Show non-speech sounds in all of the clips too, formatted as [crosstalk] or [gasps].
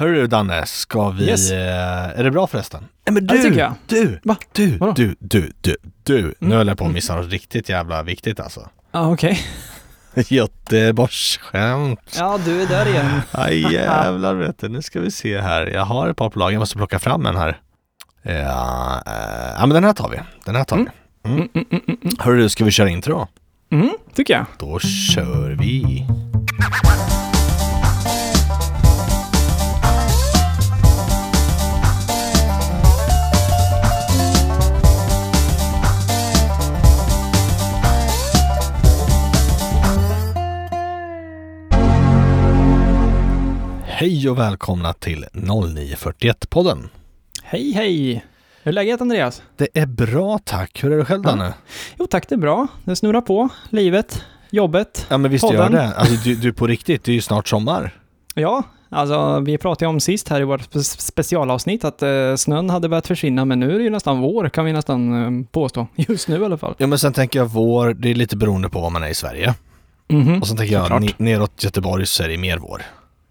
Hörru Danne, ska vi... Yes. Eh, är det bra förresten? Nej men Ja, du, jag. du, Va? du, Vadå? du, du, du, du. Nu Mm. höll jag på att missa något riktigt jävla viktigt alltså. Ja, okej. [laughs] Göteborgsskämt. Ja, du är där igen. [laughs] Aj jävlar vet du, nu ska vi se här. Jag har ett par på lag, jag måste plocka fram en här. Ja, eh, ja men den här tar vi. Den här tar vi. Mm. Mm, mm, mm, mm, Hörru, ska vi köra intro? mm, tycker jag. Då kör vi. Hej och välkomna till 0941-podden. Hej, hej. Hur är läget Andreas? Det är bra tack. Hur är det själv Ja. Danne? Jo tack, det är bra. Det snurrar på. Livet, jobbet. Ja men visst Podden. gör det. Alltså du, du på riktigt, det är ju snart sommar. [laughs] Ja, alltså vi pratade om sist här i vårt spe- specialavsnitt att eh, snön hade börjat försvinna, men nu är det ju nästan vår kan vi nästan eh, påstå. [laughs] Just nu i alla fall. Ja men sen tänker jag vår, det är lite beroende på var man är i Sverige. Mhm. Och sen tänker jag Såklart. neråt Göteborg så är det mer vår.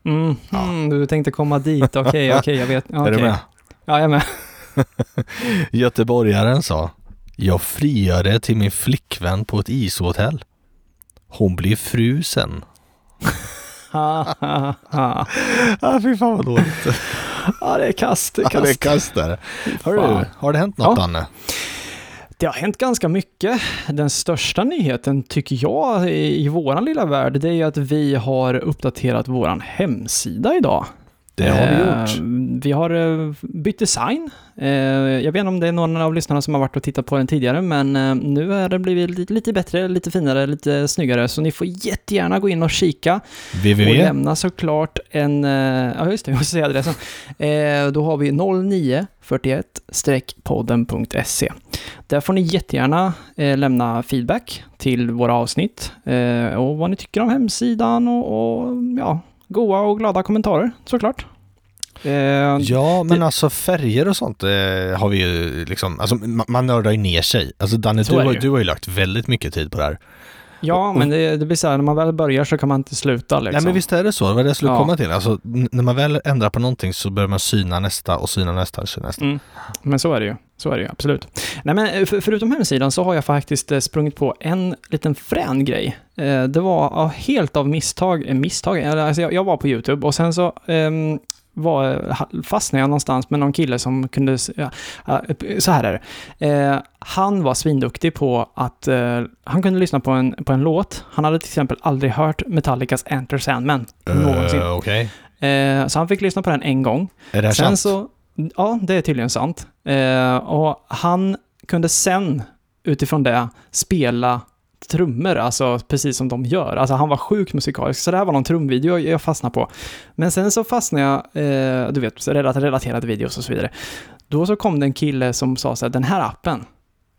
Mm, Ja. mm, du tänkte komma dit, okej, [laughs] okej, jag vet. Ja, Är du med? Ja, jag är med. [laughs] Göteborgaren sa Jag friade till min flickvän på ett ishotell. Hon blev frusen. [laughs] Ha, ha, ha. Ja fy fan vad dåligt. Ja, det är kast, det är Ja, det är kast. kast där. Hörru, har det hänt något Ja. Danne? Det har hänt ganska mycket. Den största nyheten tycker jag i, vår våran lilla värld, det är ju att vi har uppdaterat våran hemsida idag. Det har vi Eh, gjort. Vi har eh, bytt design. Eh, Jag vet inte om det är någon av lyssnarna som har varit och tittat på den tidigare, men nu har det blivit lite, bättre, lite finare, lite snyggare, så ni får jättegärna gå in och kika. Och www. lämna såklart en, ja just det, jag måste säga adressen. Då har vi 0941-podden.se. Där får ni jättegärna lämna feedback till våra avsnitt och vad ni tycker om hemsidan och, och ja, goa och glada kommentarer såklart. Eh, Ja, men det- alltså färger och sånt eh, har vi ju liksom, alltså man, man nördar ju ner sig. Alltså Danne, du har, ju. du har ju lagt väldigt mycket tid på det här. Ja, men det, det blir så här, när man väl börjar så kan man inte sluta liksom. Nej men visst är det så, det var det jag skulle Ja. komma till. Alltså när man väl ändrar på någonting så börjar man syna nästa och syna nästa och syna nästa. Mm. Men så är det ju. Så är det ju, absolut. Nej, men eh, för, förutom hemsidan så har jag faktiskt eh, sprungit på en liten frän grej. Eh, det var helt av misstag, misstag, alltså jag, jag var på YouTube och sen så ehm, var, ha- fastnade jag någonstans med någon kille som kunde, ja, så här är det. Eh, han var svinduktig på att, eh, han kunde lyssna på en, på en låt. Han hade till exempel aldrig hört Metallicas Enter Sandman någonsin. Uh, Okej. Eh, så han fick lyssna på den en gång. Är det här Sen sant? så, ja, det är tydligen sant. Eh, och han kunde sen, utifrån det, spela trummor, alltså precis som de gör. Alltså han var sjukt musikalisk, så det här var någon trumvideo jag- fastnade på. Men sen så fastnade jag, eh, du vet, relaterade videos och så vidare. Då så kom det en kille som sa så här, den här appen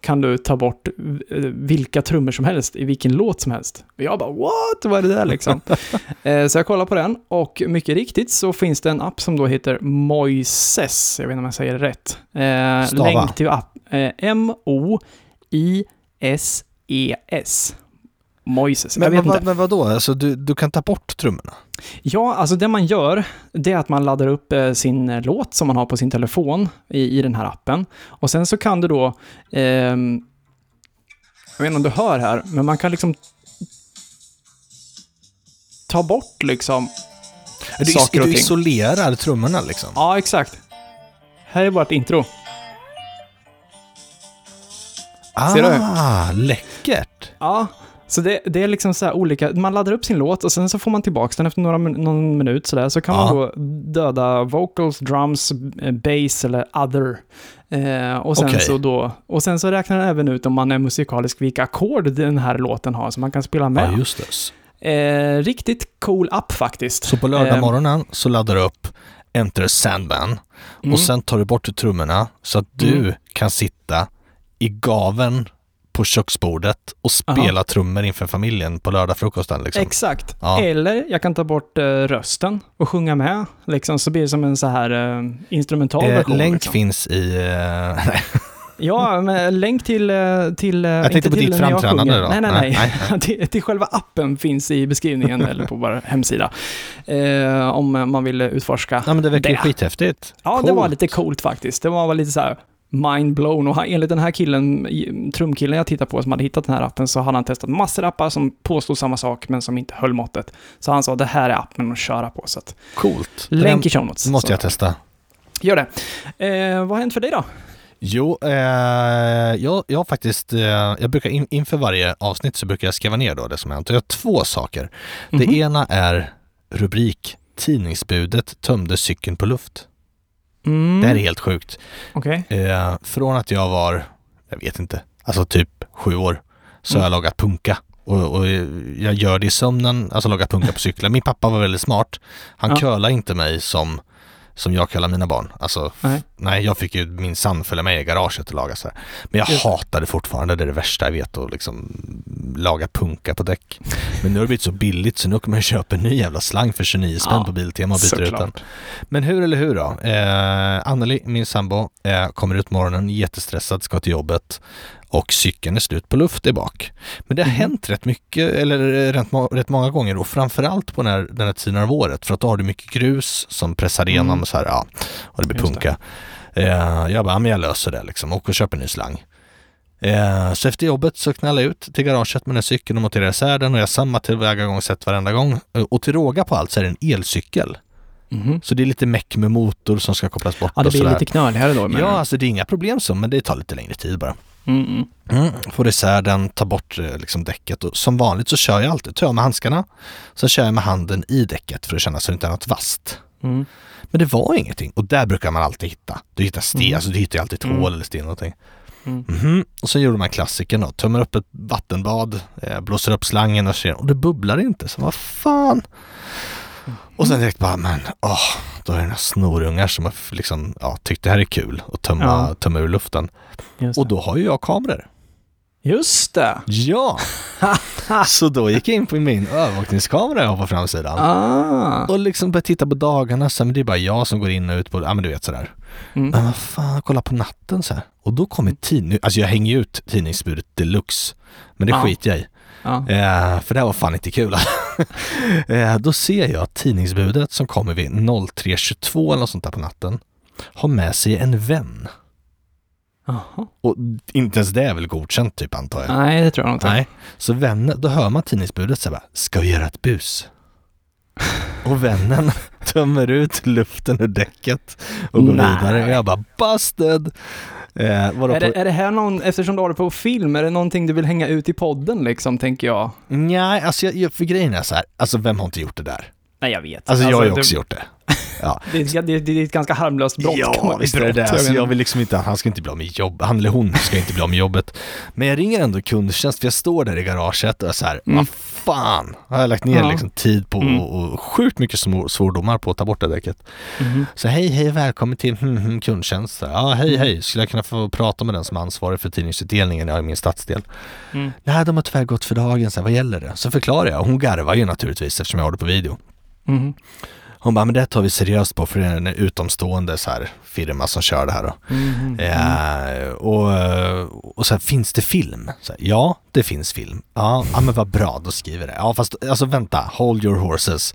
kan du ta bort eh, vilka trummor som helst i vilken låt som helst. Och jag bara what? Vad är det där liksom? [laughs] Eh, Så jag kollar på den och mycket riktigt så finns det en app som då heter Moises. Jag vet inte om jag säger det rätt. Eh, Stava. Länk till app. Eh, M-O-I-S-E-S. Moises. Jag Men, vet vad, inte. men vadå, alltså du, du kan ta bort trummorna? Ja, alltså det man gör, det är att man laddar upp eh, sin eh, låt som man har på sin telefon i, i den här appen. Och sen så kan du då, ehm, jag vet inte om du hör här, men man kan liksom ta bort liksom Du, saker och du ting. isolerar trummorna liksom? Ja, exakt. Här är vårt intro. Ser du? Ah, läckert! Ja, så det, det är liksom så här olika, man laddar upp sin låt och sen så får man tillbaka den efter några, någon minut sådär, så kan Ja. man då döda vocals, drums, eh, bass eller other. Eh, och, sen Okej. så då, och sen så räknar den även ut om man är musikalisk vilka ackord den här låten har, så man kan spela Ja, med. just det. eh, riktigt cool app faktiskt. Så på lördag Eh, så laddar du upp Enter Sandman mm. och sen tar du bort trummorna så att du Mm. kan sitta i gaven på köksbordet och spela trummor inför familjen på lördagfrukosten liksom. Exakt. Ja. Eller jag kan ta bort eh, rösten och sjunga med, liksom, så blir det som en så här eh, instrumental Eh, version. länk liksom. finns i... [laughs] Nej. Ja, men länk till... till Jag tänkte på till ditt framträdande då. Nej, nej, Nej, nej. nej, [laughs] till, till själva appen finns i beskrivningen [laughs] eller på vår hemsida. Om man vill utforska. Ja men det verkar Det. skithäftigt. Ja, det var Coolt. lite coolt faktiskt. Det var lite så här mind-blown och han, enligt den här killen, trumkillen jag tittar på som hade hittat den här appen så hade han testat massor appar som påstod samma sak men som inte höll måttet. Så han sa det här är appen att köra på. Så att, Coolt. länk i show notes. måste Så jag testa. Gör det. Eh, vad har hänt för dig då? Jo, eh, jag, jag faktiskt, eh, jag brukar in, inför varje avsnitt så brukar jag skriva ner då det som hänt. Och jag har två saker. Mhm. Det ena är rubrik Tidningsbudet tömde cykeln på luft. Mm. Det här är helt sjukt. Okej. Eh, från att jag var, jag vet inte, alltså typ sju år, så Mm. har jag lagat punka. Och, och jag gör det i sömnen, alltså lagat punka på cyklar. Min pappa var väldigt smart. Han Ja. curlade inte mig som, som jag curlar mina barn. Alltså, Nej. nej, jag fick ju min sann följa med i garaget och laga så här. Men jag Just det. hatade fortfarande, det är det värsta jag vet, att liksom laga punka på däck. Men nu har det blivit så billigt så nu kan man köpa en ny jävla slang för 29 spänn Ja, på Biltema och byter ut den. Men hur eller hur då? Eh, Anneli, min sambo, eh, kommer ut morgonen jättestressad, ska till jobbet och cykeln är slut på luft i bak. Men det har Mhm. hänt rätt mycket, eller eh, rätt, rätt många gånger och framförallt på den här, den här tiden av året för att då har du mycket grus som pressar igenom Mm. så här, ja, och det blir Just punka. Eh, jag bara, ja, men jag löser det liksom, och köper en ny slang. Eh, så efter jobbet så knallade jag ut till garaget med den här cykeln och monterade isär den och jag har samma tillvägagångssätt varenda gång. Eh, Och till råga på allt så är det en elcykel. Mhm. Så det är lite meck med motor som ska kopplas bort Ja, det och blir lite knöligare då. menar Ja, alltså det är inga problem så, men det tar lite längre tid bara. Mm, mm. Mm. Får isär den, ta bort eh, liksom däcket och som vanligt så kör jag alltid, tar jag med handskarna, så kör jag med handen i däcket för att känna så det inte är något vasst. Mm. Men det var ingenting och där brukar man alltid hitta. Du hittar sten, Mm. alltså du hittar alltid ett Mm. hål eller sten någonting. Mm. Mhm. Och så gjorde man klassikern då, tömmer upp ett vattenbad, eh, blåser upp slangen och ser, och det bubblar inte, så vad fan. Och sen direkt bara, men åh, då är det några snorungar som har liksom, ja, tyckt det här är kul att tömma, Ja. tömma ur luften. Och då har ju jag kameror. Just det! Ja! [laughs] så då gick jag in på min övervakningskamera jag har på framsidan. Ah. Och liksom började titta på dagarna, så, men det är bara jag som går in och ut på, ja men du vet sådär. Mm. Men vad fan, kolla på natten så här. Och då kommer tidning, alltså jag hänger ut tidningsbudet deluxe. Men det Ja. skiter jag i. Ja. Eh, för det här var fan inte kul. [laughs] eh, då ser jag att tidningsbudet som kommer vid 03.22 eller något sånt där på natten har med sig en vän. Jaha. Och inte ens det är väl godkänt typ antar jag. Nej, det tror jag inte. Nej. Så vännen, då hör man tidningsbudet bara, ska vi göra ett bus? [laughs] Och vännen tömmer ut luften ur däcket och går Nej. vidare. Och jag bara, busted! Eh, Är det, är det här någon, eftersom du har det på film, är det någonting du vill hänga ut i podden liksom, tänker jag? Nej, alltså jag, jag, för grejen är så här, alltså vem har inte gjort det där? Nej, jag vet. Alltså, jag har ju det- också gjort det. Ja. Det är, det, det är ett ganska harmlöst brott. Ja, visst är det det. jag Alltså, jag vill liksom inte, han ska inte bli av med jobb, han eller hon ska inte bli av med jobbet. Men jag ringer ändå kundtjänst, för jag står där i garaget och är så här, Mm. vad fan, har jag lagt ner Ja. liksom tid på Mm. och, och sjukt mycket små, svordomar på att ta bort det däcket. Mhm. Så hej, hej, välkommen till hmm, kundtjänst. Ja, hej, hej, skulle jag kunna få prata med den som är ansvarig för tidningsutdelningen i min stadsdel? Mm. Nej, de har tyvärr gått för dagen, så här, vad gäller det? Så förklarar jag, hon garvar ju naturligtvis eftersom jag har det på video. Mhm. Hon bara, men det tar vi seriöst på för det är en utomstående så här, firma som kör det här då. Mhm. Eh, och, och så här, finns det film? Så här, ja, det finns film. Ja, ja, men vad bra, då skriver det. Ja, fast alltså vänta, hold your horses.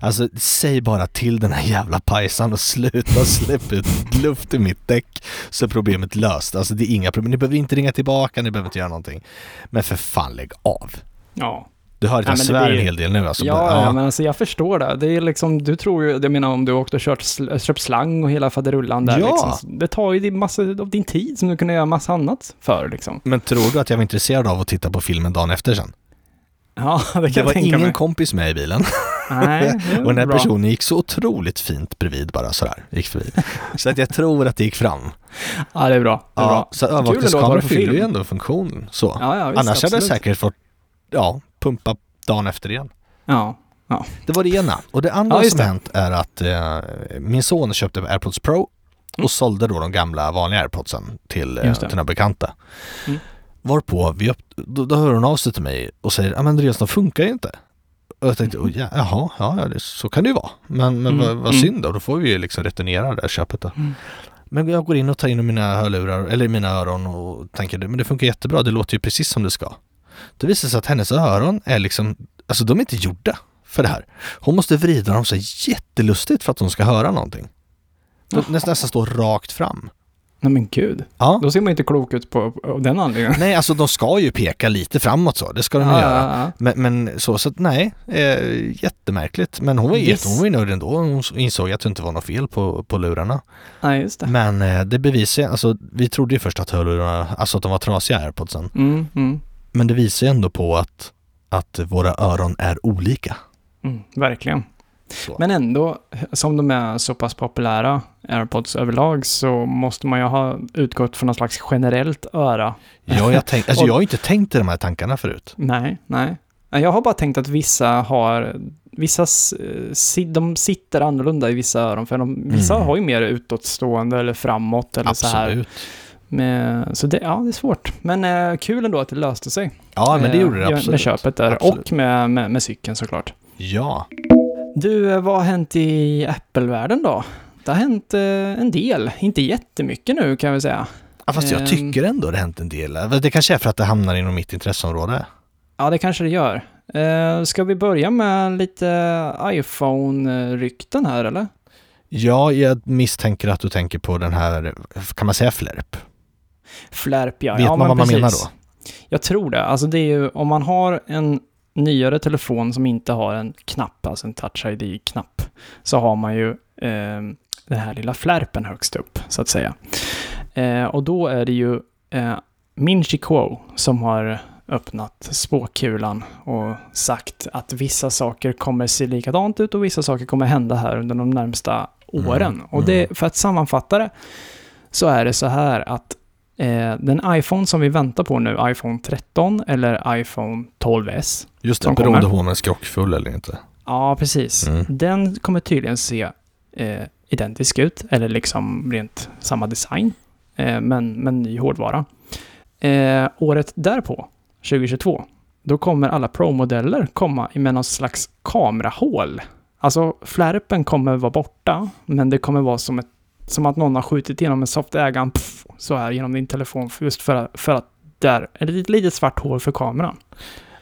Alltså, säg bara till den här jävla pajsan och sluta [laughs] släppa ut luft i mitt däck så är problemet löst. Alltså det är inga problem. Ni behöver inte ringa tillbaka, ni behöver inte göra någonting. Men för fan, lägg av. Ja. Du hör att Ja, jag svär en hel del nu alltså. Ja, ja, men alltså jag förstår det. Det är liksom, du tror ju, jag menar om du åkt och kört, köpt slang och hela faderullan där Ja. liksom. Det tar ju din- massa av din tid som du kunde göra massa annat för liksom. men tror du att jag var intresserad av att titta på filmen dagen efter sen? Ja, [laughs] det kan Det jag var tänka ingen mig. kompis med i bilen. [laughs] Nej, [laughs] Och den här bra. personen gick så otroligt fint bredvid bara sådär, gick förbi. Så att jag tror att det gick fram. Ja, det är bra. Det är Ja, bra. så övervakningskameror fyller ju ändå en funktion så. Ja, ja, visst, Annars hade jag absolut. säkert fått, ja, pumpa dagen efter igen. Ja. Det var det ena. Och det andra Ja, som det. hänt är att eh, min son köpte AirPods Pro och Mm. sålde då de gamla vanliga AirPodsen till, eh, till några bekanta. Mm. Varpå vi upp, då, då hör hon av sig till mig och säger, ja men Andreas de funkar ju inte. Och jag tänkte, oh, ja, jaha, ja, ja det, så kan det ju vara. Men, men Mm, vad, vad mm. synd då, då får vi ju liksom returnera det här köpet då. Mm. Men jag går in och tar in mina hörlurar, eller mina öron och tänker men det funkar jättebra, det låter ju precis som det ska. Det visar sig att hennes öron är liksom, alltså de är inte gjorda för det här. Hon måste vrida dem så jättelustigt för att hon ska höra någonting. De nästan, nästan står rakt fram. Nej men gud. Ja. Då ser man inte klok ut på, på den anledningen. Nej, alltså de ska ju peka lite framåt så, det ska de Ja, göra. ja, ja. Men, men så, så att nej, eh, jättemärkligt. Men hon var, Yes. yes. hon var ju nöjd ändå. Hon insåg att det inte var något fel på, på lurarna. Nej, just det. Men eh, det bevisar alltså vi trodde ju först att hörlurarna, alltså att de var trasiga airpodsen. Mm, mm, Men det visar ju ändå på att, att våra öron är olika. mm, verkligen. Så. Men ändå, som de är så pass populära, airpods överlag, så måste man ju ha utgått från något slags generellt öra. Ja, jag, tänk, [laughs] alltså, jag har inte tänkt i de här tankarna förut. Nej, nej. Jag har bara tänkt att vissa har, vissa, de sitter annorlunda i vissa öron, för de, vissa Mm. har ju mer utåtstående eller framåt eller så här. Med, så det, ja, det är svårt. Men eh, kul ändå att det löste sig. Ja, men det Eh, gjorde det absolut. Med köpet där Absolut. och med, med, med cykeln såklart. Ja. Du, eh, vad har hänt i Apple-världen då? Det har hänt eh, en del, inte jättemycket nu kan vi säga. ja, fast jag tycker ändå det hänt en del. Det kanske är för att det hamnar inom mitt intresseområde. Ja, det kanske det gör. Ska vi börja med lite iPhone-rykten här eller? Ja, jag misstänker att du tänker på den här, kan man säga flärp? Flärp ja. Vet ja, man vad man menar precis. då? Jag tror det. Alltså det är ju om man har en nyare telefon som inte har en knapp, alltså en touch ID-knapp, så har man ju eh, den här lilla flärpen högst upp, så att säga. Eh, och då är det ju eh, Min Chi Kuo som har öppnat spåkulan och sagt att vissa saker kommer se likadant ut och vissa saker kommer hända här under de närmsta åren. Mm, Och det, för att sammanfatta det så är det så här att den iPhone som vi väntar på nu, iPhone 13 eller iPhone 12S, Just det, beroende kommer. på om den är skrockfull eller inte. ja precis, Mm. den kommer tydligen se eh, identisk ut, eller liksom rent samma design, eh, men, men ny hårdvara. Eh, året därpå, 2022, då kommer alla Pro-modeller komma med någon slags kamerahål. Alltså flärpen kommer vara borta, men det kommer vara som, ett, som att någon har skjutit genom en soft pff, så här genom din telefon, just för, att- för att där är det ett litet svart hål för kameran.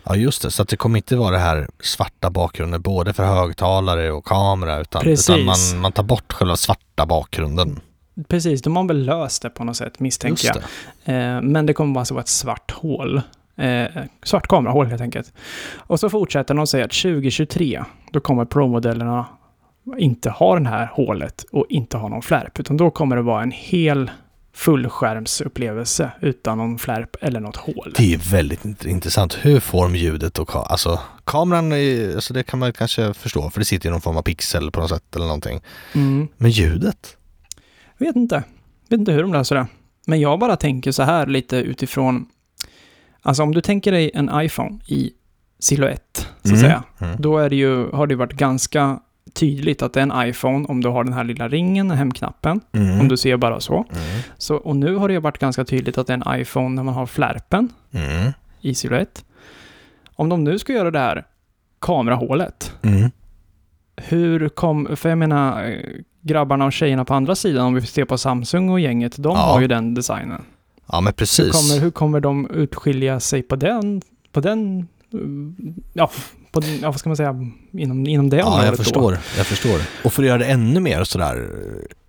Ja, just det. Så att det kommer inte vara det här svarta bakgrunden både för högtalare och kamera utan, Precis. utan man, man tar bort själva svarta bakgrunden. Precis, de har väl löst det på något sätt, misstänker jag. Eh, men det kommer bara så vara ett svart hål. Eh, svart kamerahål helt enkelt. Och så fortsätter de och säger att 2023, då kommer Pro-modellerna inte ha det här hålet och inte ha någon flärp, utan då kommer det vara en hel fullskärmsupplevelse utan någon flärp eller något hål. Det är väldigt int- intressant. Hur får de ljudet och alltså kameran, är, alltså det kan man kanske förstå för det sitter i någon form av pixel på något sätt eller någonting. Mm. Men ljudet? Vet inte. Vet inte hur de löser det. Men jag bara tänker så här lite utifrån... Alltså om du tänker dig en iPhone i silhuett, så att Mm, säga. mm. Då är det ju, har det varit ganska tydligt att det är en iPhone om du har den här lilla ringen, hemknappen, Mm. om du ser bara så. Mm. så. Och nu har det varit ganska tydligt att det är en iPhone när man har flärpen Mm. i silhuett. Om de nu ska göra det här kamerahålet, Mm. hur kom... För jag menar, eh, grabbarna och tjejerna på andra sidan, om vi ser på Samsung och gänget, de Ja. har ju den designen. Ja men Hur precis. kommer, hur kommer de utskilja sig på den, på den, eh, ja, på, ja vad ska man säga, inom, inom det Ja, området jag då? förstår. Jag förstår. Och för att göra det ännu mer sådär,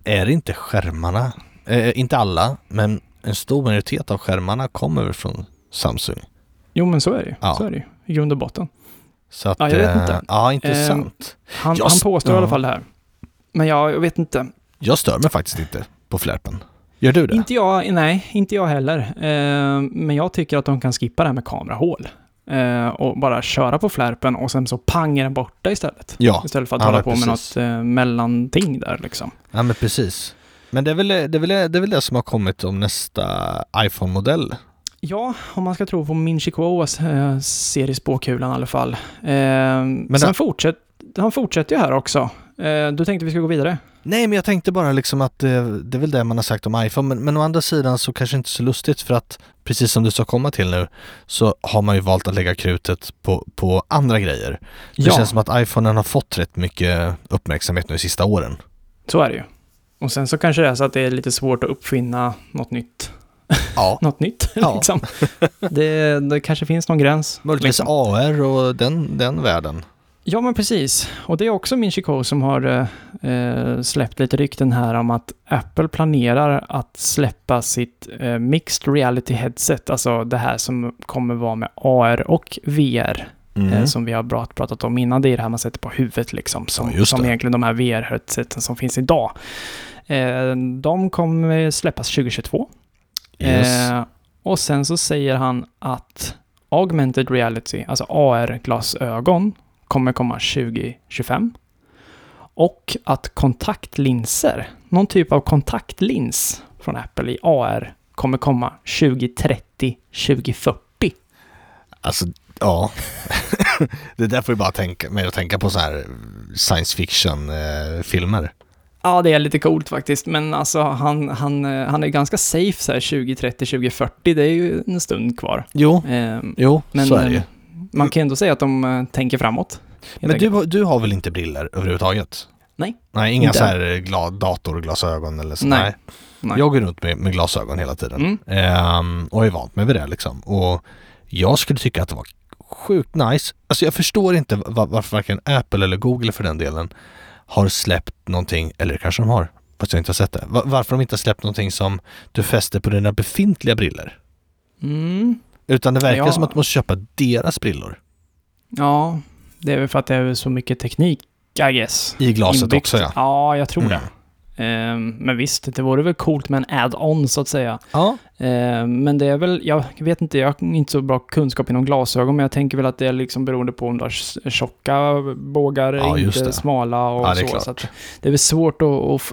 är det inte skärmarna, eh, inte alla, men en stor majoritet av skärmarna kommer från Samsung. Jo, men så är det ju. Ja. Så är det ju, i grund och botten. Så att, Ja, jag vet eh, inte. Ja, intressant. Han, Jag han s- påstår i alla ja. fall det här. Men jag, jag vet inte. Jag stör mig faktiskt inte på flärpen. Gör du det? Inte jag, nej, inte jag heller. Eh, men jag tycker att de kan skippa det här med kamerahål. Eh, och bara köra på flärpen och sen så pang är den borta istället. Ja, Istället för att Ja, hålla på med precis. något eh, mellanting där liksom. ja men precis. Men det är, väl, det, är väl, det är väl det som har kommit om nästa iPhone-modell. Ja, om man ska tro på Min Chihuahuas eh, serie Spåkulan i alla fall. Eh, Men sen det- fortsätt, han fortsätter ju här också. Eh, du tänkte vi ska gå vidare? Nej, men jag tänkte bara liksom att det, det är väl det man har sagt om iPhone, men, men å andra sidan så kanske inte så lustigt för att precis som du ska komma till nu så har man ju valt att lägga krutet på, på andra grejer. Det Ja. känns som att iPhonen har fått rätt mycket uppmärksamhet nu de sista åren. Så är det ju. Och sen så kanske det är så att det är lite svårt att uppfinna något nytt. Ja. [laughs] något nytt, Ja. liksom. Det, det kanske finns någon gräns. Möjligtvis liksom. AR och den, den världen. Ja, men precis. Och det är också Min Chico som har eh, eh, släppt lite rykten här om att Apple planerar att släppa sitt eh, Mixed Reality Headset, alltså det här som kommer vara med AR och VR, Mm. eh, som vi har prat, pratat om innan. Det är det här man sätter på huvudet liksom, som, Ja, som egentligen de här VR-headseten som finns idag. Eh, de kommer släppas 2022. Yes. Eh, och sen så säger han att augmented reality, alltså AR-glasögon, kommer komma 2025. Och att kontaktlinser, någon typ av kontaktlins från Apple i AR, kommer komma 2030-2040. Alltså, ja. [laughs] det där får ju bara tänka, mig att tänka på så här science fiction-filmer. Ja, det är lite coolt faktiskt, men alltså han, han, eh, han är ganska safe så här 2030-2040, det är ju en stund kvar. jo, Eh, jo, men så är det ju. Eh, man kan ändå säga att de eh, tänker framåt. Men du, du har väl inte briller överhuvudtaget? Nej. Nej, inga Inte. så här gla, datorglasögon eller så. Nej. Nej. Jag går runt med, med glasögon hela tiden. Mm. Ehm, och är vant mig vid det liksom. Och jag skulle tycka att det var sjukt nice. Alltså jag förstår inte va- varför varken Apple eller Google för den delen har släppt någonting, eller kanske de har, fast jag inte har sett det. Va- varför de inte har släppt någonting som du fäster på dina befintliga briller. Mm. Utan det verkar Ja. som att du måste köpa deras brillor. Ja, det är väl för att det är så mycket teknik, I guess. I glaset Inbyggt. också ja. Ja, jag tror Mm. det. Ehm, men visst, det vore väl coolt med en add-on så att säga. Ja, Ehm, men det är väl, jag vet inte, jag har inte så bra kunskap inom glasögon, men jag tänker väl att det är liksom beroende på om du har tjocka bågar, Ja, inte det. smala och Ja, det är så. klart. så det är väl svårt att, f-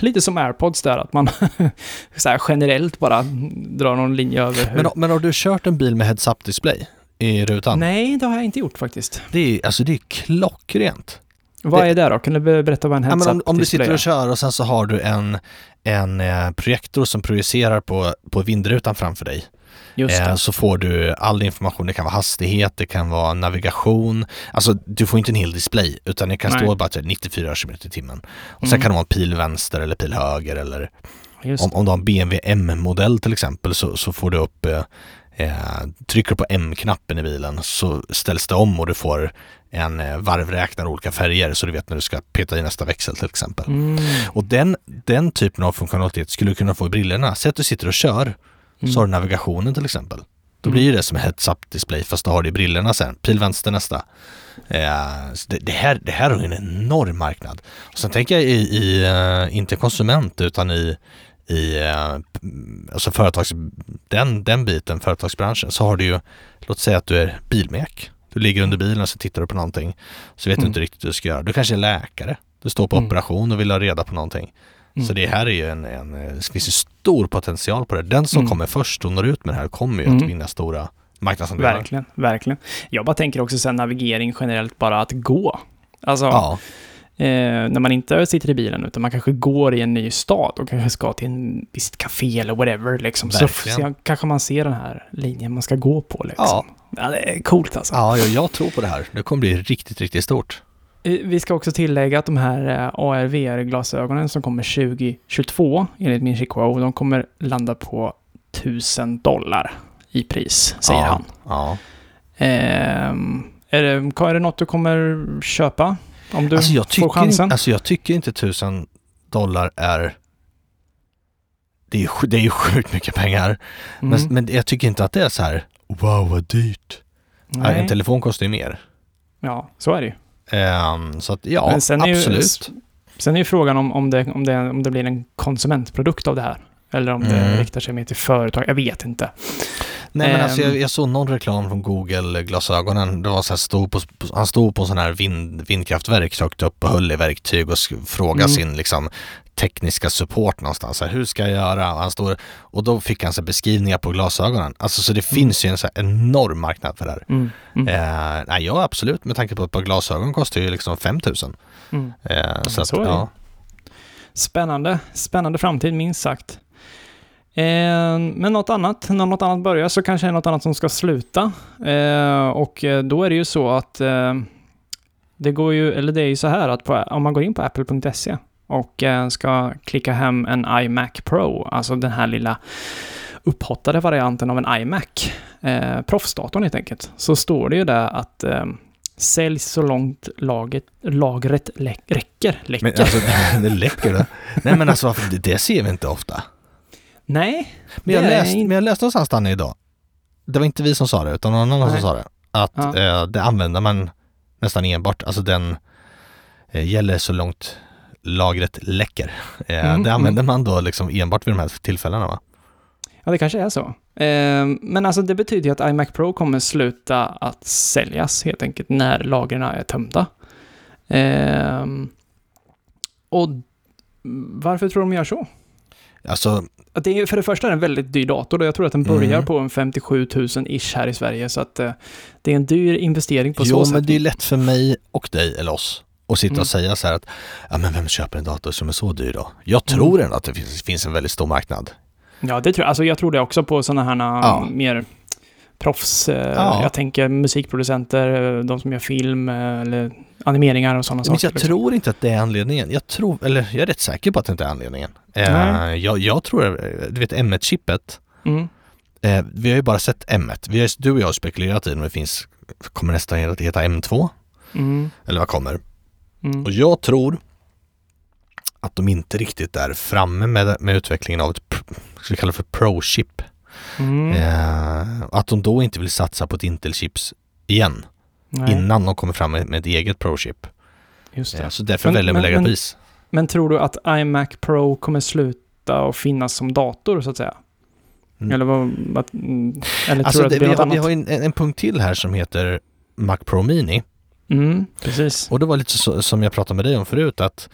lite som airpods där, att man [laughs] så generellt bara drar någon linje över hur... men, men har du kört en bil med heads-up display i rutan? Nej, det har jag inte gjort faktiskt. Det är, alltså det är klockrent. Vad är det då? Kan du be- berätta vad en Ja, heads men om, du sitter och kör och sen så har du en, en eh, projektor som projicerar på, på vindrutan framför dig. Just Eh, så får du all information, det kan vara hastighet, det kan vara navigation. Alltså du får inte en hel display utan det kan Nej. stå bara till 94 km i timmen. Och sen Mm. kan det vara en pil vänster eller pil höger eller om, om du har en BMW M-modell till exempel så, så får du upp eh, eh, Trycker på M-knappen i bilen så ställs det om och du får en eh, varvräknare olika färger så du vet när du ska peta i nästa växel till exempel. Mm. Och den, den typen av funktionalitet skulle du kunna få i brillorna. Säg att du sitter och kör, Mm. så har du navigationen till exempel. Då Mm. blir ju det som en heads-up display fast du har det i brillorna sen. Pil vänster nästa. Eh, det, det, här, det här ju en enorm marknad. Och sen tänker jag i, i eh, inte konsument utan i, i eh, alltså företags, den, den biten, företagsbranschen, så har du ju, låt säga att du är bilmek. Du ligger under bilen och så tittar du på någonting. Så vet du Mm. inte riktigt vad du ska göra. Du kanske är läkare. Du står på Mm. operation och vill ha reda på någonting. Mm. Så det här är ju en, en, det finns ju stor potential på det. Den som Mm. kommer först och når ut med det här kommer ju Mm. att vinna stora marknadsandelar. Verkligen, verkligen. Jag bara tänker också sen navigering generellt, bara att gå. Alltså, Ja, eh, när man inte sitter i bilen, utan man kanske går i en ny stad och kanske ska till en visst café eller whatever, liksom. Så, så kanske man ser den här linjen man ska gå på, liksom. Ja. Ja, det är coolt alltså. ja jag, jag tror på det här. Det kommer bli riktigt, riktigt stort. Eh, Vi ska också tillägga att de här eh, AR-VR-glasögonen som kommer 2022, enligt min Chico, de kommer landa på 1000 dollar i pris, säger ja. han. Ja. Ehm, är, det, är det något du kommer köpa? Om du Alltså, jag får tycker, chansen? alltså jag tycker inte tusen dollar är det är, ju sj- det är ju sjukt mycket pengar. Mm. Men, men jag tycker inte att det är så här wow vad dyrt. Nej. En telefon kostar ju mer. Ja, så är det ju. Ehm, så att ja, Men sen är ju- absolut. Sen är ju frågan om, om, det, om, det, om det blir en konsumentprodukt av det här. Eller om det Mm. riktar sig mer till företag. Jag vet inte. Nej men alltså Ehm. jag, jag såg någon reklam från Google-glasögonen. Det var så här, stod på, på- han stod på en sån här vind, vindkraftverk högt upp och höll i verktyg och frågade Mm. sin liksom, tekniska support någonstans. Så här, Hur ska jag göra? Och, han står, och då fick han så beskrivningar på glasögonen. Alltså så det Mm. finns ju en så enorm marknad för det här. Mm. Mm. Eh, nej, ja absolut med tanke på att ett par glasögon kostar ju liksom 5000. Mm. Eh, så så ja. Spännande. Spännande framtid, minst sagt. Eh, men något annat, när något annat börjar så kanske det är något annat som ska sluta. Eh, och eh, då är det ju så att eh, det går ju, eller det är ju så här att på, om man går in på apple.se och eh, ska klicka hem en iMac Pro, alltså den här lilla upphottade varianten av en iMac, eh, proffsdatorn helt enkelt, så står det ju där att eh, säljs så långt laget, lagret lä räcker. Läcker. Men alltså, [laughs] det läcker det. Nej men alltså, det, det ser vi inte ofta. Nej. Men jag, läst, in- men jag läste någonstans Danne idag, det var inte vi som sa det, utan någon annan som Nej. sa det, att Ja. eh, det använder man nästan enbart, alltså den eh, gäller så långt lagret läcker. Eh, Mm, det använder man då liksom enbart vid de här tillfällena va? Ja, det kanske är så. Eh, men alltså det betyder ju att iMac Pro kommer sluta att säljas helt enkelt när lagren är tömda. Eh, och varför tror de gör så? Alltså, Att det är, för det första är det en väldigt dyr dator och jag tror att den börjar Mm. på en 57 000 ish här i Sverige. Så att eh, det är en dyr investering på jo så men sätt. det är lätt för mig och dig, eller oss, att sitta Mm. och säga så här att, ja men vem köper en dator som är så dyr då? Jag Mm. tror ändå att det finns, finns en väldigt stor marknad. Ja, det tror jag. Alltså jag tror det också på sådana här Ja. mer proffs. Eh, Ja. Jag tänker musikproducenter, eh, de som gör film eller animeringar och sådana Men saker. jag liksom. tror inte att det är anledningen. Jag tror, eller jag är rätt säker på att det inte är anledningen. Nej. jag, jag tror, du vet M1-chippet, Mm. vi har ju bara sett M1. Vi har, du och jag har spekulerat i om det finns, kommer nästan att heta M2? Mm. Eller vad kommer? Mm. Och jag tror att de inte riktigt är framme med, med utvecklingen av ett, ska vi kalla för Pro-chip. Mm. Eh, att de då inte vill satsa på ett Intel-chips igen, Nej, innan de kommer fram med, med ett eget Pro-chip. just det. Eh, så därför Men- väljer de att lägga men- pris. Men tror du att iMac Pro kommer sluta att finnas som dator, så att säga? Mm. Eller, vad, mm, eller Alltså tror du att det, blir vi, något vi annat? har en, en punkt till här som heter Mac Pro Mini. Mm, precis. Och det var lite så, som jag pratade med dig om förut att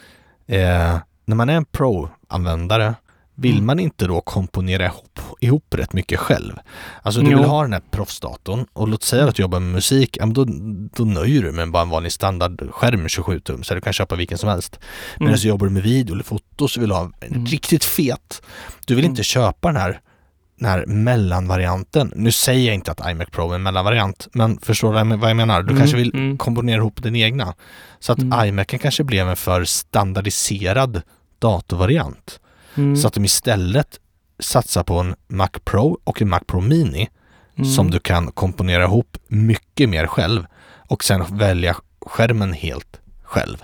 eh, när man är en Pro-användare vill Mm. man inte då komponera ihop, ihop rätt mycket själv. Alltså du Jo. vill ha den här proffsdatorn och låt säga att du jobbar med musik, ja, då, då nöjer du med bara en vanlig standardskärm 27 tum så du kan köpa vilken som helst. Men Mm. så jobbar du med video eller foto så vill du ha en Mm. riktigt fet. Du vill Mm. inte köpa den här, den här mellanvarianten. Nu säger jag inte att iMac Pro är en mellanvariant, men förstår du vad jag menar? Du Mm, kanske vill mm. komponera ihop den egna. Så att Mm. iMacen kanske blev en för standardiserad datorvariant. Mm. Så att de istället satsar på en Mac Pro och en Mac Pro Mini Mm. som du kan komponera ihop mycket mer själv och sen välja skärmen helt själv.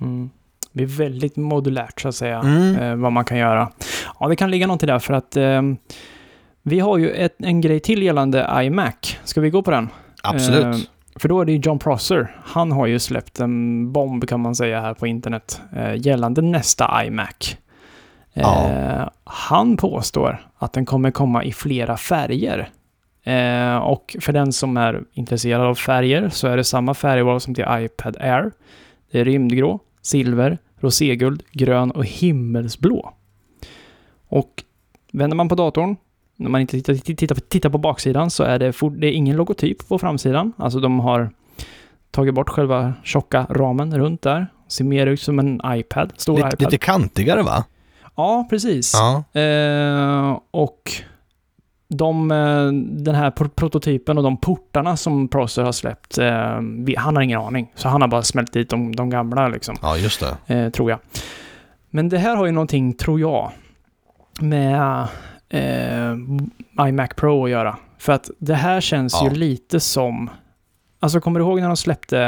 Mm. Det är väldigt modulärt så att säga, Mm. eh, vad man kan göra. Ja, det kan ligga någonting där för att eh, vi har ju ett, en grej till gällande iMac. Ska vi gå på den? Absolut. Eh, för då är det ju John Prosser. Han har ju släppt en bomb kan man säga här på internet eh, gällande nästa iMac. Eh, Ja. Han påstår att den kommer komma i flera färger. Eh, och för den som är intresserad av färger så är det samma färgval som till iPad Air. Det är rymdgrå, silver, roséguld, grön och himmelsblå. Och vänder man på datorn, när man inte tittar, tittar, tittar på baksidan så är det, for, det är ingen logotyp på framsidan. Alltså de har tagit bort själva tjocka ramen runt där. Ser mer ut som en iPad, stor lite, iPad. lite kantigare va? Ja, precis. Ja. Eh, och de, eh, den här pro- prototypen och de portarna som Prosser har släppt, eh, han har ingen aning. Så han har bara smält dit de, de gamla liksom, ja, just det. eh, tror jag. Men det här har ju någonting, tror jag, med eh, iMac Pro att göra. För att det här känns Ja. ju lite som... Alltså kommer du ihåg när de släppte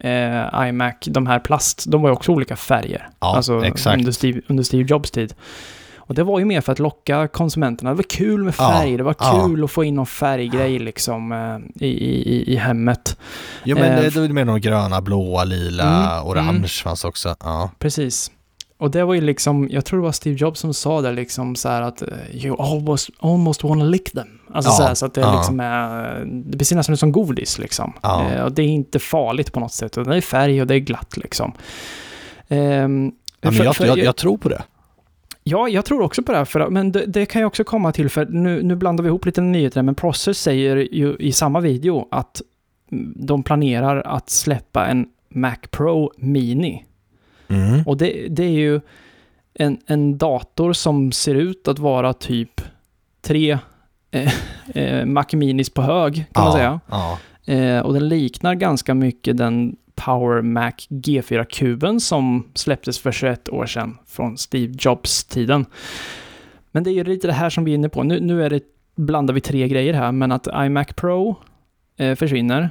eh, iMac, de här plast, de var ju också olika färger. Ja, alltså exakt. Under, Steve, under Steve Jobs tid. Och det var ju mer för att locka konsumenterna. Det var kul med Ja, färg, det var ja. kul att få in någon färggrej liksom eh, i, i, i- hemmet. Jo men Eh, det, det är mer de gröna, blåa, lila, Mm, orange mm. fanns också. Ja. Precis. Och det var ju liksom, jag tror det var Steve Jobs som sa det liksom så här att eh, you almost, almost wanna lick them. Alltså Ja, så, här, så att det ja. liksom är, det blir nästan som godis liksom. Ja. Eh, och det är inte farligt på något sätt. Och det är färg och det är glatt liksom. Ehm, Ja, men för- jag, för- jag, jag tror på det. Ja, jag tror också på det. här, För, men det, det kan jag också komma till, för nu, nu blandar vi ihop lite nyheter, men Process säger ju i samma video att de planerar att släppa en Mac Pro Mini. Mm. Och det, det är ju en, en dator som ser ut att vara typ tre eh, [laughs] eh, Mac Minis på hög, kan man säga. Ja. Eh, och den liknar ganska mycket den Power Mac G4-kuben som släpptes för 21 år sedan från Steve Jobs-tiden. Men det är ju lite det här som vi är inne på. Nu, nu är det, blandar vi tre grejer här, men att iMac Pro eh, försvinner.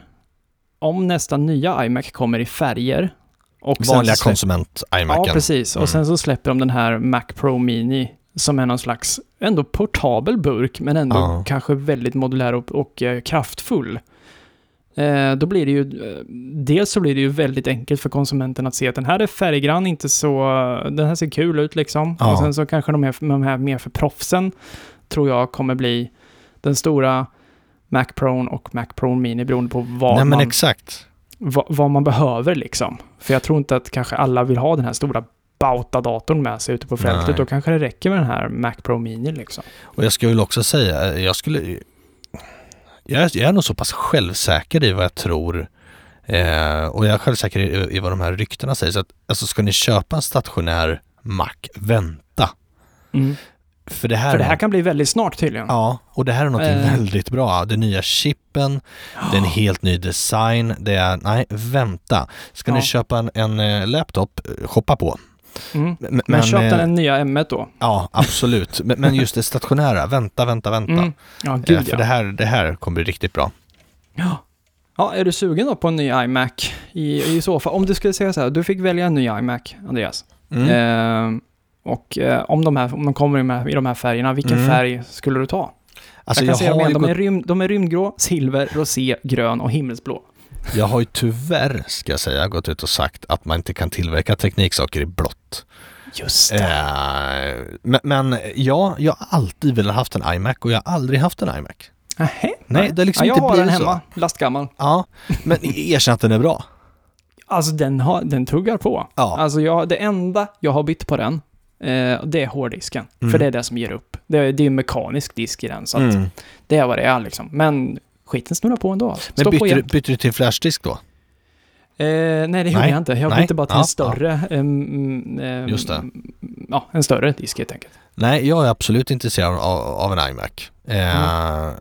Om nästa nya iMac kommer i färger. Och Vanliga så släpper- konsument-iMacen. Ja, precis. Mm. Och sen så släpper de den här Mac Pro Mini som är någon slags ändå portabel burk, men ändå Ja. kanske väldigt modulär och, och eh, kraftfull. Eh, då blir det ju, eh, dels så blir det ju väldigt enkelt för konsumenten att se att den här är färggrann, inte så, den här ser kul ut liksom. Ja. Och sen så kanske de här, de här mer för proffsen, tror jag kommer bli den stora Mac Pro och Mac Pro Mini beroende på vad Nej men man exakt. Vad, man behöver liksom. För jag tror inte att kanske alla vill ha den här stora Bauta-datorn med sig ute på fältet. Nej. Då kanske det räcker med den här Mac Pro Mini liksom. Och jag skulle också säga, jag skulle... Jag är, jag är nog så pass självsäker i vad jag tror eh, och jag är självsäker i, i vad de här ryktena säger. Så att, alltså ska ni köpa en stationär Mac, vänta. För det här, För det här kan bli väldigt snart tydligen. Ja, och det här är något Eh. väldigt bra. Den nya chippen, det är en [gasps] helt ny design. Det är, nej, vänta. Ska Ja. ni köpa en, en eh, laptop, eh, shoppa på. Mm. Men, Men, köp eh, den en nya M1 då. Ja, absolut. men, men just det stationära, vänta, vänta, vänta. Mm. Ja, Eh, gud för ja. det här, det här kommer bli riktigt bra. ja. Ja, är du sugen då på en ny iMac? I, I så fall, om du skulle säga så här, du fick välja en ny iMac, Andreas. Mm. Eh, och eh, om, de här, om de kommer i de här, i de här färgerna, vilken Mm. färg skulle du ta? Alltså jag jag, kan säga dem de, är rym, de är rymdgrå, silver, rosé, grön och himmelsblå. jag har ju tyvärr, ska jag säga, gått ut och sagt att man inte kan tillverka tekniksaker i blått. Just Eh, men, men ja, jag har alltid velat haft en iMac och jag har aldrig haft en iMac. Nähä? Nej, det har liksom ja, inte jag har den blivit så. hemma, lastgammal. Ja, men erkänn att den är bra. Alltså den, har, den tuggar på. Ja. Alltså jag, det enda jag har bytt på den, eh, det är hårddisken. Mm. För det är det som ger upp. Det, är- det är en mekanisk disk i den, så att Mm. det är vad det är liksom. Men skiten snurrar på ändå. Alltså. Men bytte du, bytte du till flashdisk då? Eh, nej, det gjorde Nej, jag inte. Jag nej, bytte bara till ja, en större, em, em, Just det. Ja, en större disk helt enkelt. Nej, jag är absolut intresserad av, av en iMac. Eh, Mm.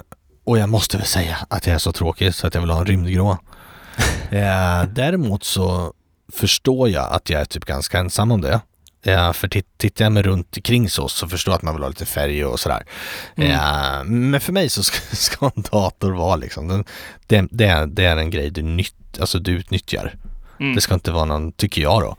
Och jag måste väl säga att jag är så tråkig så att jag vill ha en rymdgrå. [laughs] eh, däremot så förstår jag att jag är typ ganska ensam om det. Eh, för titt, tittar jag mig runt omkring så, så förstår jag att man vill ha lite färg och sådär. Mm. Eh, men för mig så ska, [laughs] ska en dator vara liksom, det, det, det är en grej du, nytt, alltså du utnyttjar. Mm. Det ska inte vara någon, tycker jag då.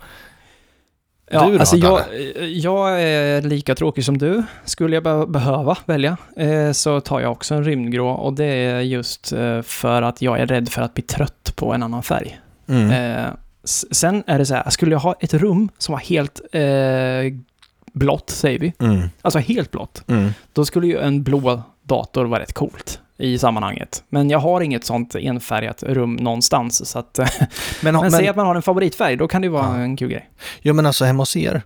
Ja, Du då, alltså jag, jag är lika tråkig som du. Skulle jag be- behöva välja eh, så tar jag också en rymdgrå och det är just eh, för att jag är rädd för att bli trött på en annan färg. Mm. Eh, sen är det så här, skulle jag ha ett rum som var helt eh, blått, säger vi, Mm. alltså helt blått, Mm. då skulle ju en blå dator vara rätt coolt i sammanhanget. Men jag har inget sånt enfärgat rum någonstans, så att... [laughs] Men, men, men, säg att man har en favoritfärg, då kan det ju vara Ja. en kul grej. Ja men alltså hemma hos er,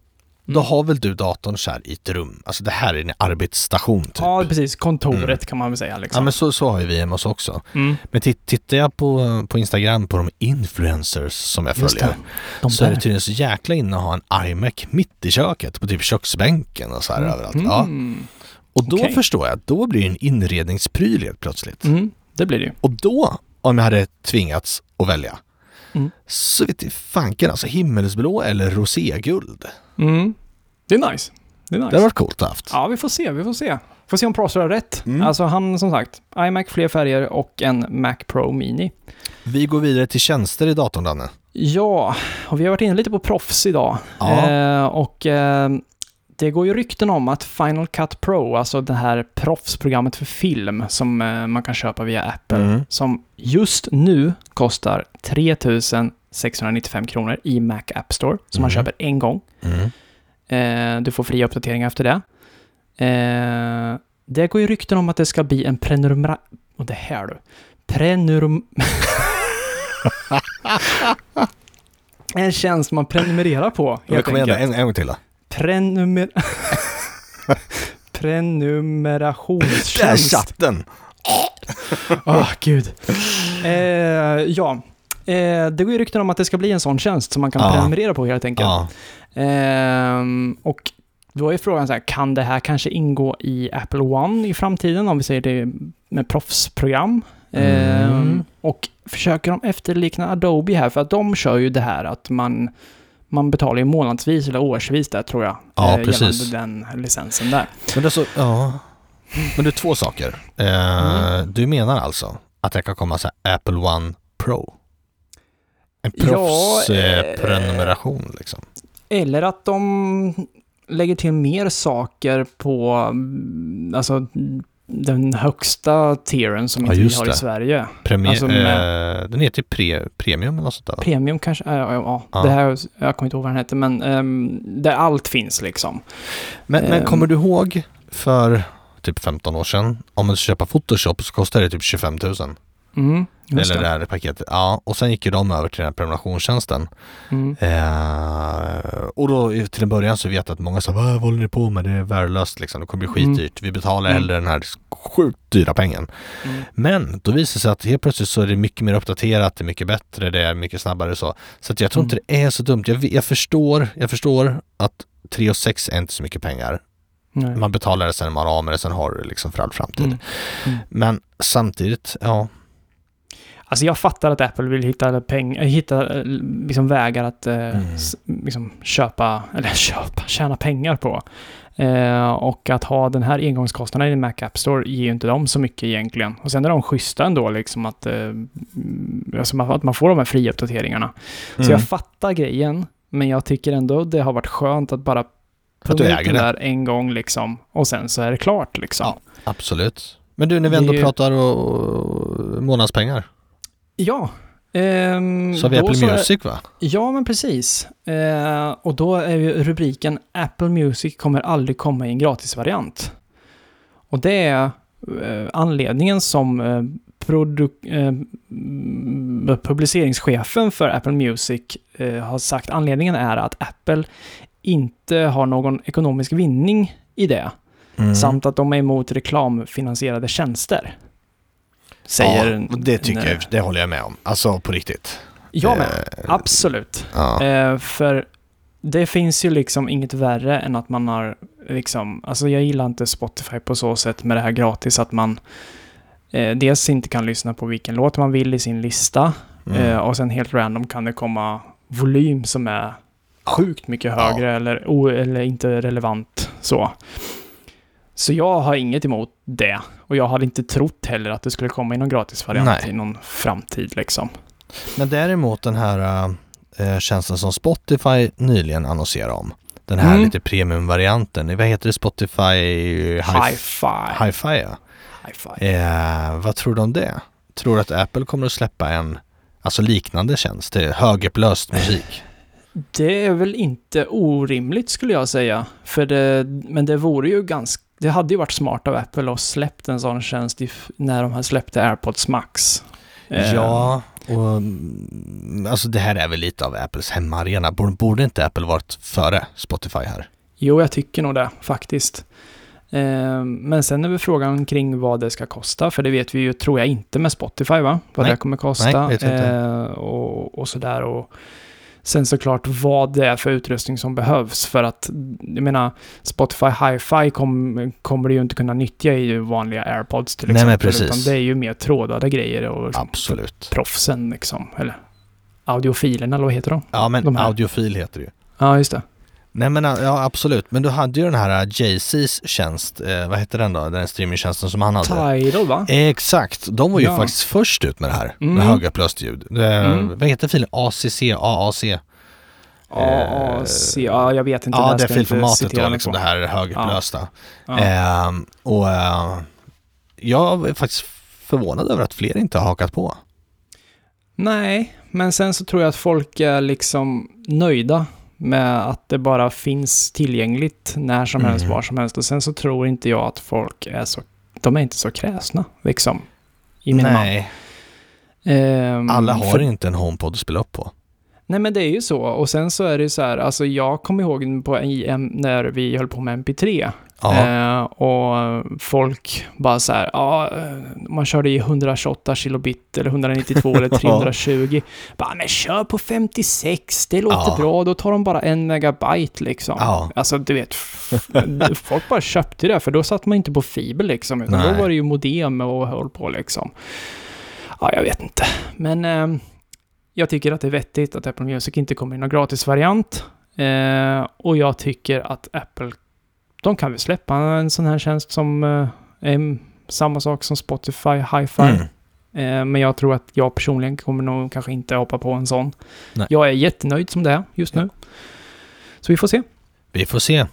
då Mm. har väl du datorn så i ett rum? Alltså det här är en arbetsstation typ. Ja, precis. Kontoret Mm. kan man väl säga Ja liksom. men så, så har ju vi hemma hos oss också. mm. Men tit- tittar jag på, på Instagram på de influencers som jag följer så är det tydligen så jäkla inne att ha en iMac mitt i köket på typ köksbänken och så här överallt. Ja. Mm. Och då Okej. förstår jag att då blir det en inredningspryl helt plötsligt. Mm. Det blir det ju. Och då, om jag hade tvingats att välja, Mm. så vet jag fanken alltså himmelsblå eller roséguld. Mm. Det är nice. Det är nice. Det hade varit coolt att haft. Ja, vi får se. Vi får se. Får se om Prosser har rätt. Mm. Alltså han, som sagt, iMac, fler färger och en Mac Pro Mini. Vi går vidare till tjänster i datorn Danne. Ja, och vi har varit inne lite på proffs idag. Ja. Eh, och eh, det går ju rykten om att Final Cut Pro, alltså det här proffsprogrammet för film som eh, man kan köpa via Apple, Mm. som just nu kostar 3695 kronor i Mac App Store, som man Mm. köper en gång. Mm. Eh, du får fria uppdateringar efter det. Eh, det går ju rykten om att det ska bli en prenumeration... Och det här du. Prenumeration... [laughs] en tjänst man prenumererar på, helt kom igen en, en gång till då. Prenumer... [laughs] Där Prenumerationstjänst. chatten! Åh, gud. Eh, ja. Eh, det går ju rykten om att det ska bli en sån tjänst som man kan Ja. prenumerera på helt enkelt. Ja. Ehm, och då är frågan så här, kan det här kanske ingå i Apple One i framtiden? Om vi säger det med proffsprogram. Eh, Mm. och försöker de efterlikna Adobe här, för att de kör ju det här att man, man betalar ju månadsvis eller årsvis där tror jag. Ja, eh, precis. Gällande den licensen där. Men det så, ja. Men det är två saker. Eh, Mm. Du menar alltså att det kan komma så Apple One Pro? En Ja, proffsprenumeration eh, eh, liksom. Eller att de lägger till mer saker på alltså, den högsta tieren som Ja, inte vi har i det. Sverige. Premi- alltså med- eh, den heter pre, premium eller något sånt där? Premium kanske, äh, ja, ja, Ja. det här, jag kommer inte ihåg vad den heter, men ehm, där allt finns liksom. Men, men Ehm. kommer du ihåg för typ 15 år sedan, om man ska köpa Photoshop så kostade det typ 25 000. Mm, eller det det. här paketet. Ja, och sen gick ju de över till den här prenumerationstjänsten. Mm. Eh, och då till en början så vet jag att många sa vad håller ni på med? Det är värdelöst liksom. Det kommer bli Mm. skitdyrt. Vi betalar Mm. hellre den här sjukt dyra pengen. Mm. Men då visar det sig att helt plötsligt så är det mycket mer uppdaterat, det är mycket bättre, det är mycket snabbare så. Så att jag tror Mm. inte det är så dumt. Jag, jag förstår, jag förstår att 3 och 6 är inte så mycket pengar. Nej. Man betalar det sen man av med det, sen har du det liksom för all framtid. Mm. Mm. Men samtidigt, ja. Alltså jag fattar att Apple vill hitta, peng, äh, hitta eh, liksom vägar att eh, Mm. liksom köpa, [laughs] eller köpa, tjäna pengar på. Eh, och att ha den här engångskostnaden i Mac App Store ger ju inte dem så mycket egentligen. Och sen är de schyssta ändå, liksom att, eh, mm, alltså man- att man får de här fria uppdateringarna. Så Mm. jag fattar grejen, men jag tycker ändå det har varit skönt att bara du punga ut äger den det. där en gång liksom. Och sen så är det klart liksom. Ja. Absolut. Men du, när vi Det ändå ju- pratar och, månadspengar. Ja. ehm, Så har vi Apple Music va? Ja, men precis. Eh, och då är ju rubriken Apple Music kommer aldrig komma i en gratisvariant. Och det är eh, anledningen som eh, eh, mm, publiceringschefen för Apple Music eh, har sagt. Anledningen är att Apple inte har någon ekonomisk vinning i det. Mm. Samt att de är emot reklamfinansierade tjänster. Säger... ja, det tycker jag, det håller jag med om. Alltså på riktigt. Jag med. Eh, Absolut. Ja. Eh, för det finns ju liksom inget värre än att man har liksom, alltså jag gillar inte Spotify på så sätt med det här gratis att man eh, dels inte kan lyssna på vilken låt man vill i sin lista Mm. eh, och sen helt random kan det komma volym som är sjukt mycket Ja. högre eller, o, eller inte relevant så. Så jag har inget emot det. Och jag hade inte trott heller att det skulle komma i någon gratisvariant i någon framtid liksom. Men däremot den här äh, tjänsten som Spotify nyligen annonserade om. Den här Mm. lite premiumvarianten. Vad heter det? Spotify Hi- Hi-fi. Hi-Fi ja. Hi-fi. Eh, vad tror du om det? Tror du att Apple kommer att släppa en alltså liknande tjänst? Högupplöst musik. Det är väl inte orimligt skulle jag säga. För det, men det vore ju ganska... Det hade ju varit smart av Apple att släppt en sån tjänst när de här släppte AirPods Max. Eh, Ja, och mm, alltså det här är väl lite av Apples hemmaarena. Borde, borde inte Apple varit före Spotify här? Jo, jag tycker nog det faktiskt. Eh, men sen är väl frågan kring vad det ska kosta, för det vet vi ju, tror jag, inte med Spotify, va? Vad Nej. det kommer kosta. Nej. Eh, och, och sådär. Och sen såklart vad det är för utrustning som behövs, för att, jag menar, Spotify Hi-Fi kom, kommer du ju inte kunna nyttja i vanliga AirPods till Nej, exempel. men precis. Utan det är ju mer trådade grejer och liksom Absolut. proffsen liksom, eller audiofilerna, eller vad heter de? Ja, men De här. audiofil heter det ju. Ja, just det. Nej men ja, absolut. Men du hade ju den här Jay-Z's tjänst, eh, vad heter den då? Den streamingtjänsten som han hade. Tidal, va? Exakt, de var ju Ja. faktiskt först ut med det här, Mm. med högupplöst ljud. Eh, Mm. Vad heter filen? ACC, AAC? AAC, ja, jag vet inte. Ja, det inte filformatet då, liksom på. det här högupplösta. Ja. Ehm, och eh, jag är faktiskt förvånad över att fler inte har hakat på. Nej, men sen så tror jag att folk är liksom nöjda med att det bara finns tillgängligt när som helst, Mm. var som helst. Och sen så tror inte jag att folk är så, de är inte så kräsna, liksom. I min Nej, Ehm, alla har för- inte en HomePod att spela upp på. Nej men det är ju så. Och sen så är det ju så här, alltså jag kommer ihåg på när vi höll på med MP3. Eh, och folk bara så här, ja, eh, man körde i 128 kilobit eller 192 eller [laughs] 320. Bara, men kör på 56, det låter Ja. bra, då tar de bara en megabyte liksom. Ja. Alltså du vet, [laughs] folk bara köpte det, för då satt man inte på fiber liksom, utan Nej. då var det ju modem och höll på liksom. Ja, jag vet inte. Men eh, jag tycker att det är vettigt att Apple Music inte kommer i någon gratisvariant. Eh, och jag tycker att Apple, de kan väl släppa en sån här tjänst som eh, är samma sak som Spotify, Hi-Fi. Mm. Eh, men jag tror att jag personligen kommer nog kanske inte hoppa på en sån. Nej. Jag är jättenöjd som det är just nu. Så vi får se. Vi får se.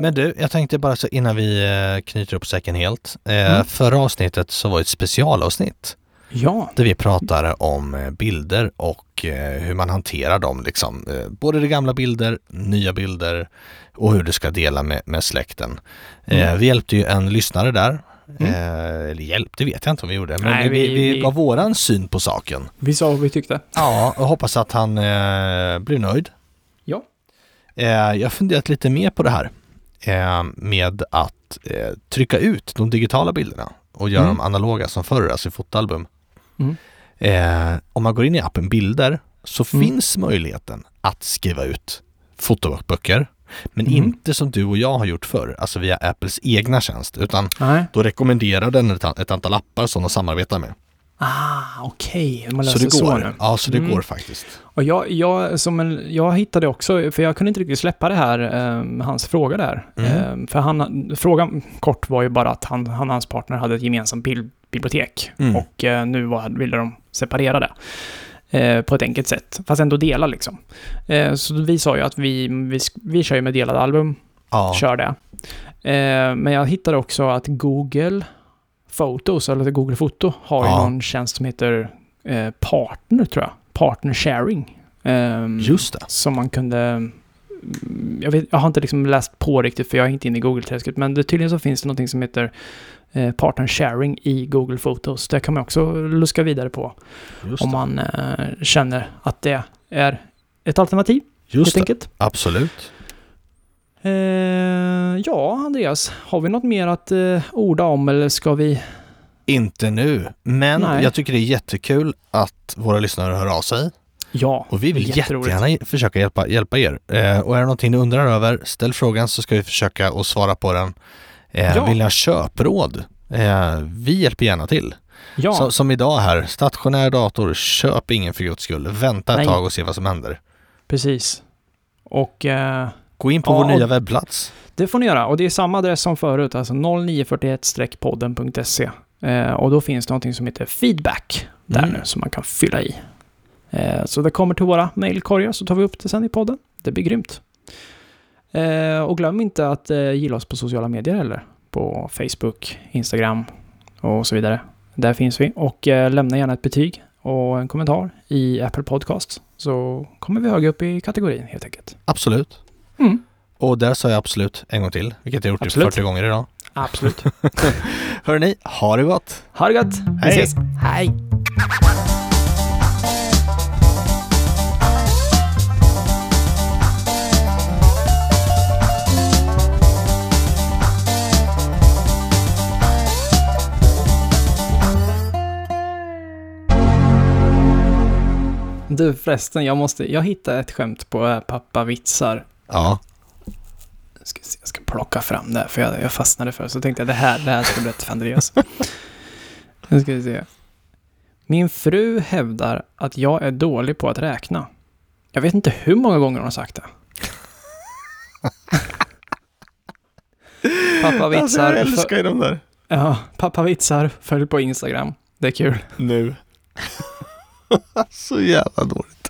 Men du, jag tänkte bara så innan vi eh, knyter upp säcken helt. Eh, Mm. Förra avsnittet så var det ett specialavsnitt Ja, där vi pratade om eh, bilder och eh, hur man hanterar dem liksom. Eh, Både det gamla bilder, nya bilder och hur du ska dela med, med släkten. Mm. Vi hjälpte ju en lyssnare där. Mm. Eh, eller hjälpte vet jag inte om vi gjorde, men Nej, vi, vi- vi, gav våran syn på saken. vi sa vad vi tyckte. Ja, och hoppas att han eh, blir nöjd. Ja. Eh, jag har funderat lite mer på det här eh, med att trycka ut de digitala bilderna och göra Mm. dem analoga som förr, alltså i fotoalbum. Mm. Eh, om man går in i appen Bilder så Mm. finns möjligheten att skriva ut fotoböcker. Men Mm. inte som du och jag har gjort förr, alltså via Apples egna tjänst, utan Nej. då rekommenderar den ett, ett antal appar som de samarbetar med. Ah, okej. Man Så det så, går. nu. ja, så det Mm. går faktiskt. Och jag, jag, som en, jag hittade också, för jag kunde inte riktigt släppa det här, eh, hans fråga där. Mm. Eh, för han, frågan kort var ju bara att han, han och hans partner hade ett gemensamt bil, bibliotek. Mm. Och eh, nu var, ville de separera det. Eh, på ett enkelt sätt, fast ändå dela liksom. Eh, så vi sa ju att vi, vi, vi kör ju med delade album, Ja. kör det. Men jag hittade också att Google Photos, eller Google Foto, har ju Ja. någon tjänst som heter Partner, tror jag. Partner Sharing. Ehm, Just det. Som man kunde... Jag, vet, jag har inte liksom läst på riktigt, för jag är inte inne i Google-träsket, men det, tydligen så finns det någonting som heter eh, Partner Sharing i Google Photos. Det kan man också luska vidare på om man eh, känner att det är ett alternativ, Just helt det. enkelt. Absolut. Eh, ja, Andreas, har vi något mer att eh, orda om eller ska vi... Inte nu, men Nej. jag tycker det är jättekul att våra lyssnare hör av sig Ja, och vi vill jättegärna försöka hjälpa, hjälpa er. Eh, och är det någonting ni undrar över, ställ frågan så ska vi försöka att svara på den. Eh, Ja. Vill ni ha köpråd? Eh, vi hjälper gärna till. Ja, Så, som idag här, stationär dator, köp ingen för guds skull. Vänta ett Nej. tag och se vad som händer. precis. Och eh, Gå in på Ja, vår nya webbplats. det får ni göra. Och det är samma adress som förut, alltså 0941-podden.se. Eh, och då finns det någonting som heter feedback där Mm. nu som man kan fylla i. Eh, så det kommer till våra mejlkorgar så tar vi upp det sen i podden. Det blir grymt. Eh, och glöm inte att eh, gilla oss på sociala medier heller. På Facebook, Instagram och så vidare. Där finns vi. Och eh, lämna gärna ett betyg och en kommentar i Apple Podcast. Så kommer vi högre upp i kategorin helt enkelt. Absolut. Mm. Och där sa jag absolut en gång till, vilket jag gjort typ Absolut. 40 gånger idag. Absolut. [laughs] Hörrni, ha det gott! Ha det gott! Vi Hej. ses! Hej! Du förresten, jag måste, jag hittade ett skämt på äh, pappa vitsar. Ja, Jag ska, se, jag ska plocka fram det, för jag, jag fastnade för det. Så tänkte jag det här, det här ska jag berätta för Andreas. [laughs] Nu ska vi se. Min fru hävdar att jag är dålig på att räkna. Jag vet inte hur många gånger hon har sagt det. [laughs] pappa vitsar, Alltså, jag älskar ju de där. ja, pappa vitsar, följ på Instagram. Det är kul. Nu. Så jävla dåligt.